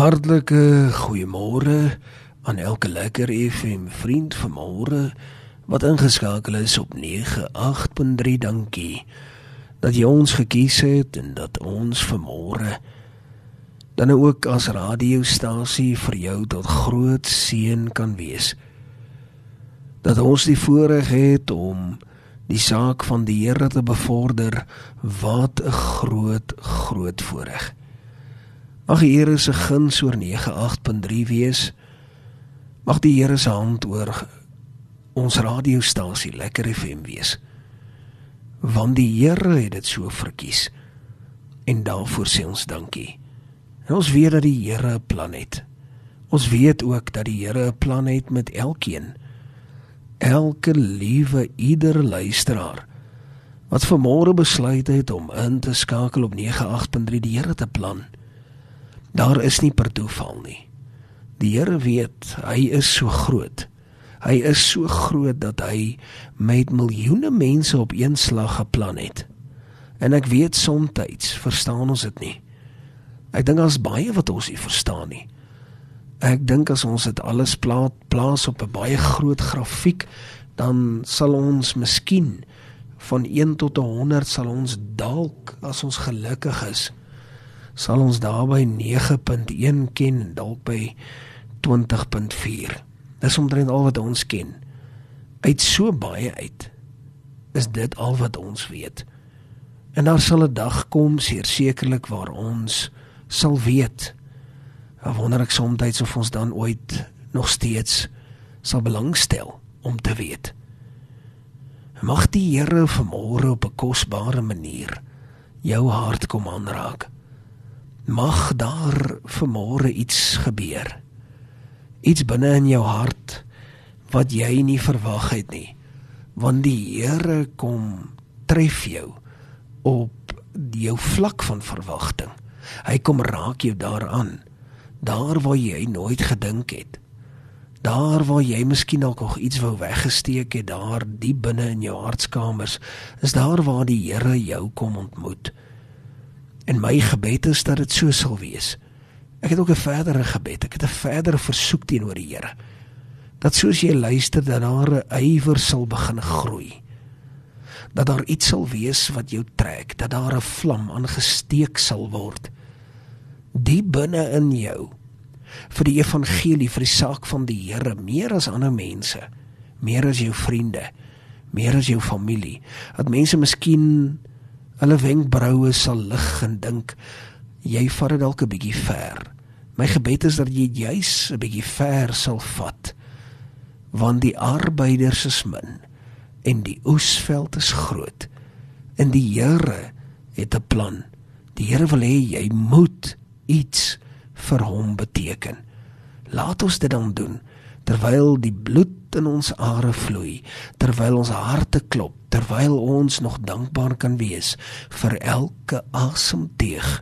Hartlike goeiemôre aan elke lekker FM vriend vanmôre wat ingeskakel is op 98.3 dankie dat jy ons gekies het en dat ons vanmôre dan ook as radiostasie vir jou tot groot seën kan wees. Dat ons die voorreg het om die saak van die Here te bevorder. Wat 'n groot groot voorreg Mag die Here se guns oor 98.3 wees. Mag die Here se hand oor ons radiostasie Lekker FM wees. Want die Here het dit so verkies. En daarvoor sê ons dankie. En ons weet dat die Here 'n plan het. Ons weet ook dat die Here 'n plan het met elkeen. Elke liewe ieder luisteraar wat vanmôre besluit het om in te skakel op 98.3 die Here te plan. Daar is nie per toeval nie. Die Here weet, hy is so groot. Hy is so groot dat hy met miljoene mense op een slag geplan het. En ek weet soms verstaan ons dit nie. Ek dink daar's baie wat ons nie verstaan nie. Ek dink as ons dit alles plaas plaas op 'n baie groot grafiek, dan sal ons miskien van 1 tot 100 sal ons dalk as ons gelukkig is sal ons daarby 9.1 ken en dalk by 20.4. Dis omtrent al wat ons ken. Uit so baie uit is dit al wat ons weet. En daar sal 'n dag kom sekerlik waar ons sal weet. Ek wonder ek soms of ons dan ooit nog steeds sal belangstel om te weet. Mag die Here vanmôre op 'n kosbare manier jou hart kom aanraak mag daar vanmôre iets gebeur. Iets binne in jou hart wat jy nie verwag het nie. Want die Here kom tref jou op jou vlak van verwagting. Hy kom raak jou daaraan. Daar waar jy nooit gedink het. Daar waar jy miskien dalk nog iets wou weggesteek het, daar diep binne in jou hartskamers, is daar waar die Here jou kom ontmoet. En my gebed is dat dit so sal wees. Ek het ook 'n verdere gebed. Ek het 'n verdere versoek teenoor die Here. Dat soos jy luister dat daar 'n ywer sal begin groei. Dat daar iets sal wees wat jou trek, dat daar 'n vlam aangesteek sal word. Diep binne in jou vir die evangelie, vir die saak van die Here, meer as ander mense, meer as jou vriende, meer as jou familie. Dat mense miskien Hulle wenkbroue sal lig en dink jy vat dit dalk 'n bietjie ver. My gebed is dat jy juis 'n bietjie ver sal vat want die arbeiders is min en die oesveld is groot. En die Here het 'n plan. Die Here wil hê jy moet iets vir hom beteken. Laat ons dit dan doen terwyl die bloed in ons are vloei, terwyl ons harte klop, terwyl ons nog dankbaar kan wees vir elke asemteug.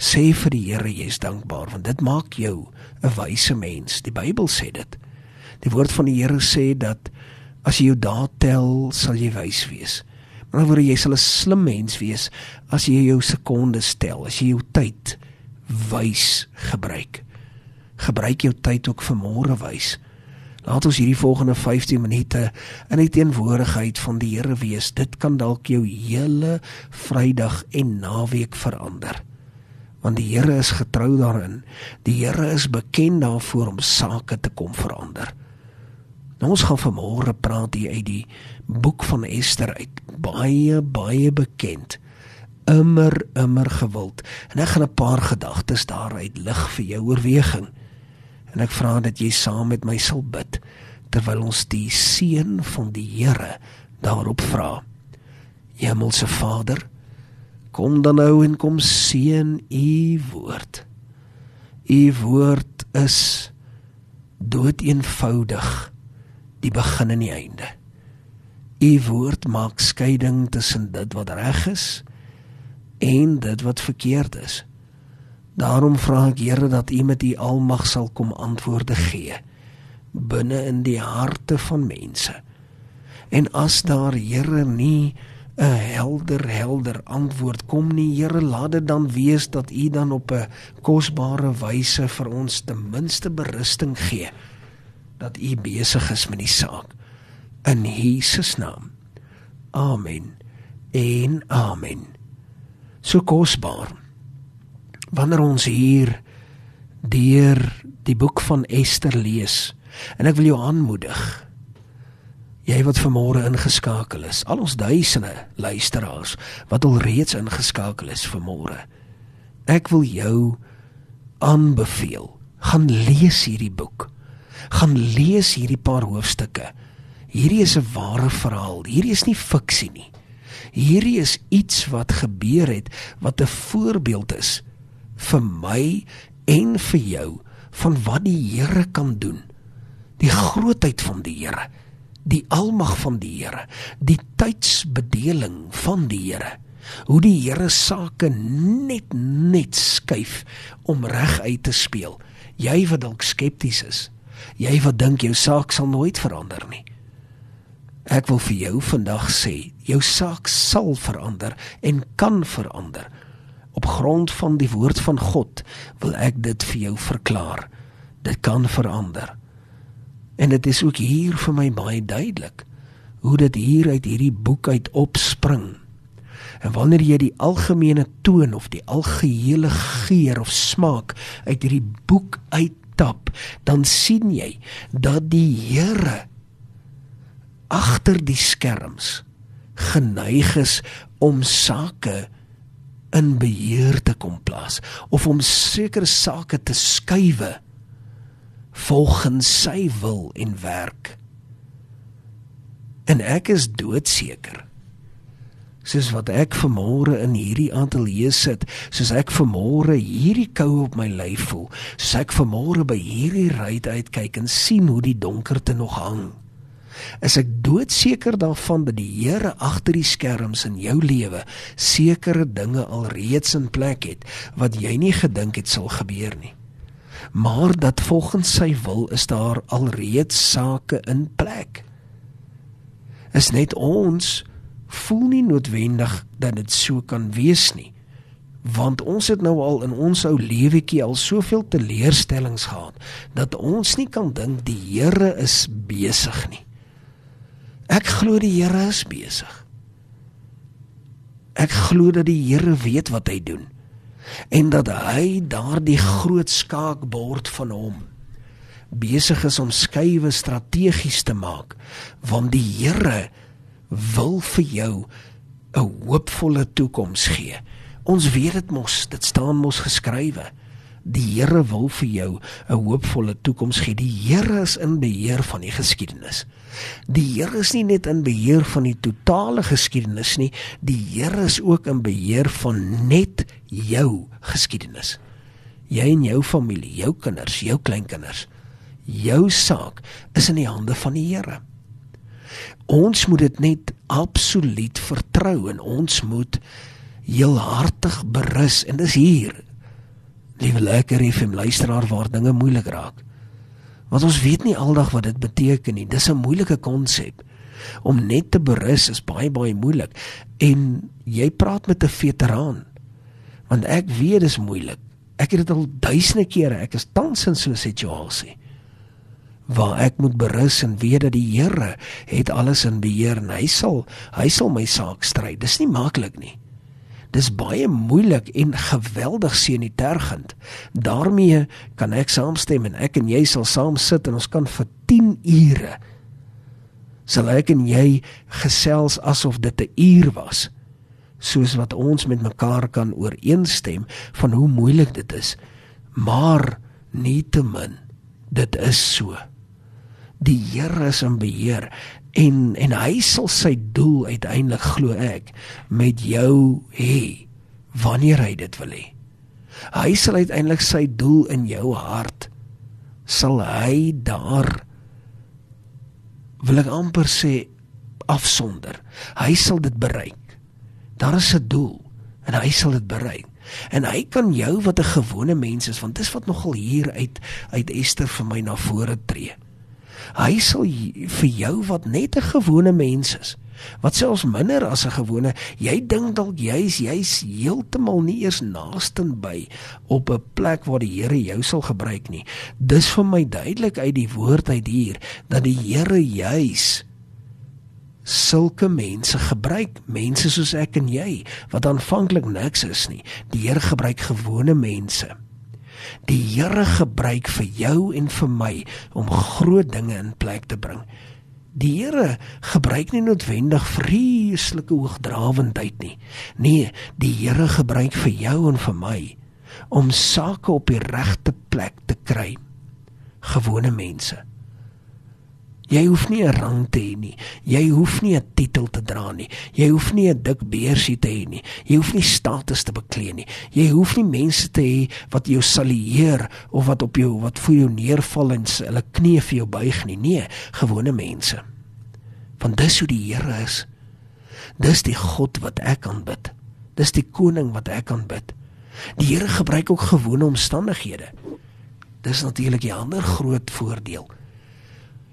Sê vir die Here jy's dankbaar want dit maak jou 'n wyse mens. Die Bybel sê dit. Die woord van die Here sê dat as jy jou dae tel, sal jy wys wees. Maar word jy sal 'n slim mens wees as jy jou sekondes tel, as jy jou tyd wys gebruik gebruik jou tyd ook vir môre wys. Laat ons hierdie volgende 15 minute in die teenwoordigheid van die Here wees. Dit kan dalk jou hele Vrydag en naweek verander. Want die Here is getrou daarin. Die Here is bekend daarvoor om sake te kom verander. Nou ons gaan vanmôre praat hier uit die boek van Ester uit. Baie baie bekend. Immer immer gewild. En ek gaan 'n paar gedagtes daaruit lig vir jou oorweging. En ek vra dat jy saam met my sal bid terwyl ons die seën van die Here daarop vra. Hemelse Vader, kom dan nou en kom seën u woord. U woord is dood eenvoudig die begin en die einde. U woord maak skeiding tussen dit wat reg is en dit wat verkeerd is. Daarom vra ek Here dat U met U almag sal kom antwoorde gee binne in die harte van mense. En as daar Here nie 'n helder helder antwoord kom nie Here laat dit dan wees dat u dan op 'n kosbare wyse vir ons ten minste berusting gee dat u besig is met die saak. In Jesus naam. Amen en amen. So kosbaar wanneer ons hier deur die boek van Ester lees en ek wil jou aanmoedig jy wat vanmôre ingeskakel is al ons duisende luisteraars wat al reeds ingeskakel is vanmôre ek wil jou aanbeveel gaan lees hierdie boek gaan lees hierdie paar hoofstukke. Hierdie is 'n ware verhaal hierdie is nie fiksie nie. Hierdie is iets wat gebeur het wat 'n voorbeeld is vir my en vir jou van wat die Here kan doen. Die grootheid van die Here, die almag van die Here, die tydsbedeling van die Here. Hoe die Here sake net net skuif om reg uit te speel. Jy wat dalk skepties is, jy wat dink jou saak sal nooit verander nie. Ek wil vir jou vandag sê, jou saak sal verander en kan verander op grond van die woord van God wil ek dit vir jou verklaar. Dit kan verander. En dit is ook hier vir my baie duidelik hoe dit hier uit hierdie boek uit opspring. En wanneer jy die algemene toon of die algehele geur of smaak uit hierdie boek uittap, dan sien jy dat die Here agter die skerms geneig is om sake in beheer te kom plaas of om sekere sake te skuwe volgens sy wil en werk. En ek is doodseker soos wat ek vanmôre in hierdie ateljee sit, soos ek vanmôre hierdie koue op my lyf voel, soos ek vanmôre by hierdie ruit uitkyk en sien hoe die donkerte nog hang is ek doodseker daarvan dat die Here agter die skerms in jou lewe sekere dinge alreeds in plek het wat jy nie gedink het sal gebeur nie. Maar dat volgens sy wil is daar alreeds sake in plek. Is net ons voel nie noodwendig dat dit so kan wees nie. Want ons het nou al in ons ou lewetjie al soveel teleurstellings gehad dat ons nie kan dink die Here is besig nie. Ek glo die Here is besig. Ek glo dat die Here weet wat hy doen en dat hy daardie groot skaakbord van hom besig is om skuwe strategies te maak want die Here wil vir jou 'n hoopvolle toekoms gee. Ons weet dit mos, dit staan mos geskrywe. Die Here wil vir jou 'n hoopvolle toekoms gee. Die Here is in beheer van die geskiedenis. Die Here is nie net in beheer van die totale geskiedenis nie, die Here is ook in beheer van net jou geskiedenis. Jy en jou familie, jou kinders, jou kleinkinders. Jou saak is in die hande van die Here. Ons moet dit net absoluut vertrou en ons moet heelhartig berus en dis hier. Liewe lekker FM luisteraar waar dinge moeilik raak. Want ons weet nie aldag wat dit beteken nie. Dis 'n moeilike konsep. Om net te berus is baie baie moeilik. En jy praat met 'n veteraan. Want ek weet dis moeilik. Ek het dit al duisende kere. Ek is tans in so 'n situasie waar ek moet berus en weet dat die Here het alles in beheer en hy sal hy sal my saak stry. Dis nie maklik nie. Dis baie moeilik en geweldig senuitergend. daarmee kan ek saamstem en ek en jy sal saam sit en ons kan vir 10 ure sal ek en jy gesels asof dit 'n uur was soos wat ons met mekaar kan ooreenstem van hoe moeilik dit is maar nietemin dit is so die Here is in beheer en en hy sal sy doel uiteindelik glo ek met jou hê wanneer hy dit wil hê. Hy sal uiteindelik sy doel in jou hart sal hy daar wil ek amper sê afsonder. Hy sal dit bereik. Daar is 'n doel en hy sal dit bereik. En hy kan jou wat 'n gewone mens is want dis wat nogal hier uit uit Ester vir my na vore tree. Hy sal vir jou wat net 'n gewone mens is, Wat selfs minder as 'n gewone, jy dink dalk jy's jy's heeltemal nie eers naastenby op 'n plek waar die Here jou sal gebruik nie. Dis vir my duidelik uit die woord uit hier dat die Here juis sulke mense gebruik, mense soos ek en jy wat aanvanklik niks is nie. Die Here gebruik gewone mense. Die Here gebruik vir jou en vir my om groot dinge in plek te bring. Die Here gebruik nie noodwendig vreeslike hoogdrawendheid nie. Nee, die Here gebruik vir jou en vir my om sake op die regte plek te kry. Gewone mense. Jy hoef nie 'n rang te hê nie. Jy hoef nie 'n titel te dra nie. Jy hoef nie 'n dik beursie te hê nie. Jy hoef nie status te beklee nie. Jy hoef nie mense te hê wat jou salieer of wat op jou wat voor jou neerval en hulle knie vir jou buig nie. Nee, gewone mense. Want dis hoe die Here is. Dis die God wat ek aanbid. Dis die koning wat ek aanbid. Die Here gebruik ook gewone omstandighede. Dis natuurlik 'n ander groot voordeel.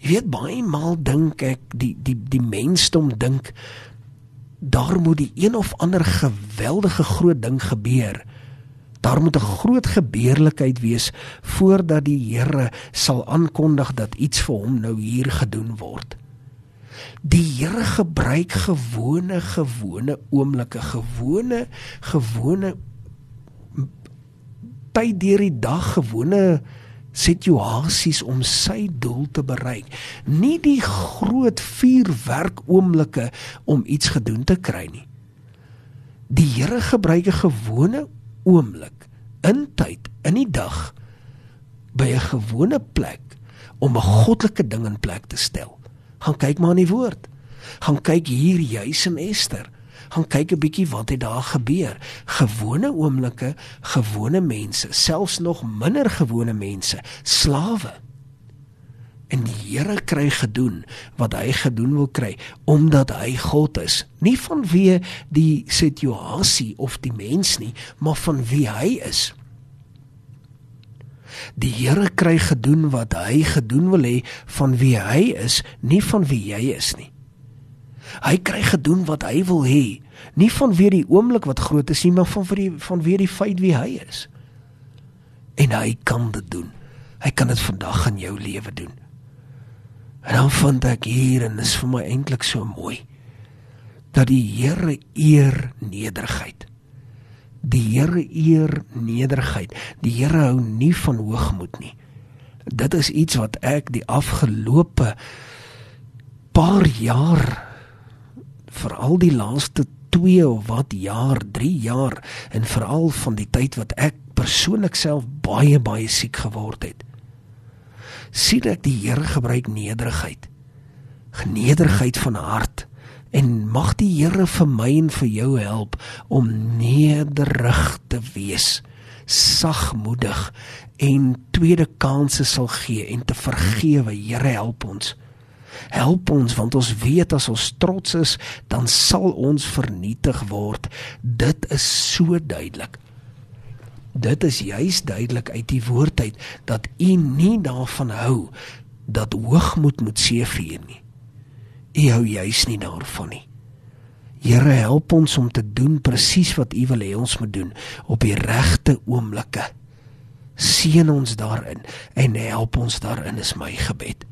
Jy weet baie maal dink ek die die die mensdom dink daar moet die een of ander geweldige groot ding gebeur. Daar moet 'n groot gebeurlikheid wees voordat die Here sal aankondig dat iets vir hom nou hier gedoen word. Die Here gebruik gewone gewone oomblikke, gewone gewone tyd deur die dag, gewone situasies om sy doel te bereik. Nie die groot vuurwerk oomblikke om iets gedoen te kry nie. Die Here gebruik 'n gewone oomblik in tyd, in die dag by 'n gewone plek om 'n goddelike ding in plek te stel. Gaan kyk maar in die woord. Gaan kyk hier juis in Ester gaan kyk 'n bietjie wat het daar gebeur. Gewone oomblikke, gewone mense, selfs nog minder gewone mense, slawe. En die Here kry gedoen wat hy gedoen wil kry omdat hy God is, nie vanweë die situasie of die mens nie, maar van wie hy is. Die Here kry gedoen wat hy gedoen wil hê van wie hy is, nie van wie jy is nie. Hy kry gedoen wat hy wil hê, nie van weer die oomblik wat groot is nie, maar van vir die van weer die feit wie hy is. En hy kan dit doen. Hy kan dit vandag in jou lewe doen. En dan vind ek hier en is vir my eintlik so mooi dat die Here eer nederigheid. Die Here eer nederigheid. Die Here hou nie van hoogmoed nie. Dit is iets wat ek die afgelope paar jaar veral die laaste 2 of wat jaar, 3 jaar en veral van die tyd wat ek persoonlik self baie baie siek geword het. sien ek die Here gebruik nederigheid. Genederigheid van hart en mag die Here vir my en vir jou help om nederig te wees, sagmoedig en tweede kansse sal gee en te vergewe. Here help ons. Help ons want ons weet as ons trots is, dan sal ons vernietig word. Dit is so duidelik. Dit is juis duidelik uit die woord uit dat u nie daarvan hou dat hoogmoed moet seëvier nie. U hou juis nie daarvan nie. Here help ons om te doen presies wat U wil hê ons moet doen op die regte oomblikke. Seën ons daarin en help ons daarin is my gebed.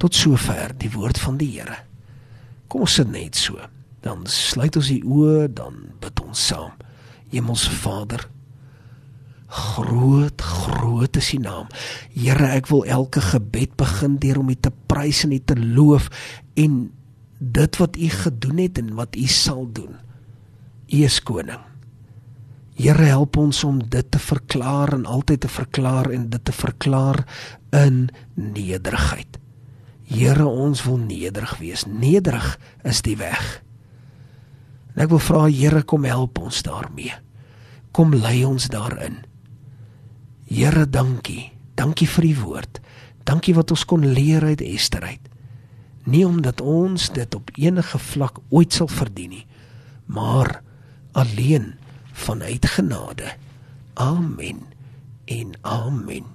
Tot sover die woord van die Here. Kom ons sit net so. Dan sluit ons die oë, dan bid ons saam. Hemelse Vader, groot, groot is U naam. Here, ek wil elke gebed begin deur om U te prys en U te loof en dit wat U gedoen het en wat U sal doen. U is koning. Here help ons om dit te verklaar en altyd te verklaar en dit te verklaar in nederigheid. Here, ons wil nederig wees. Nederig is die weg. En ek wil vra Here, kom help ons daarmee. Kom lei ons daarin. Here, dankie. Dankie vir die woord. Dankie wat ons kon leer uit Ester uit. Nie omdat ons dit op enige vlak ooit sal verdien nie, maar alleen vanuit genade. Amen. En amen.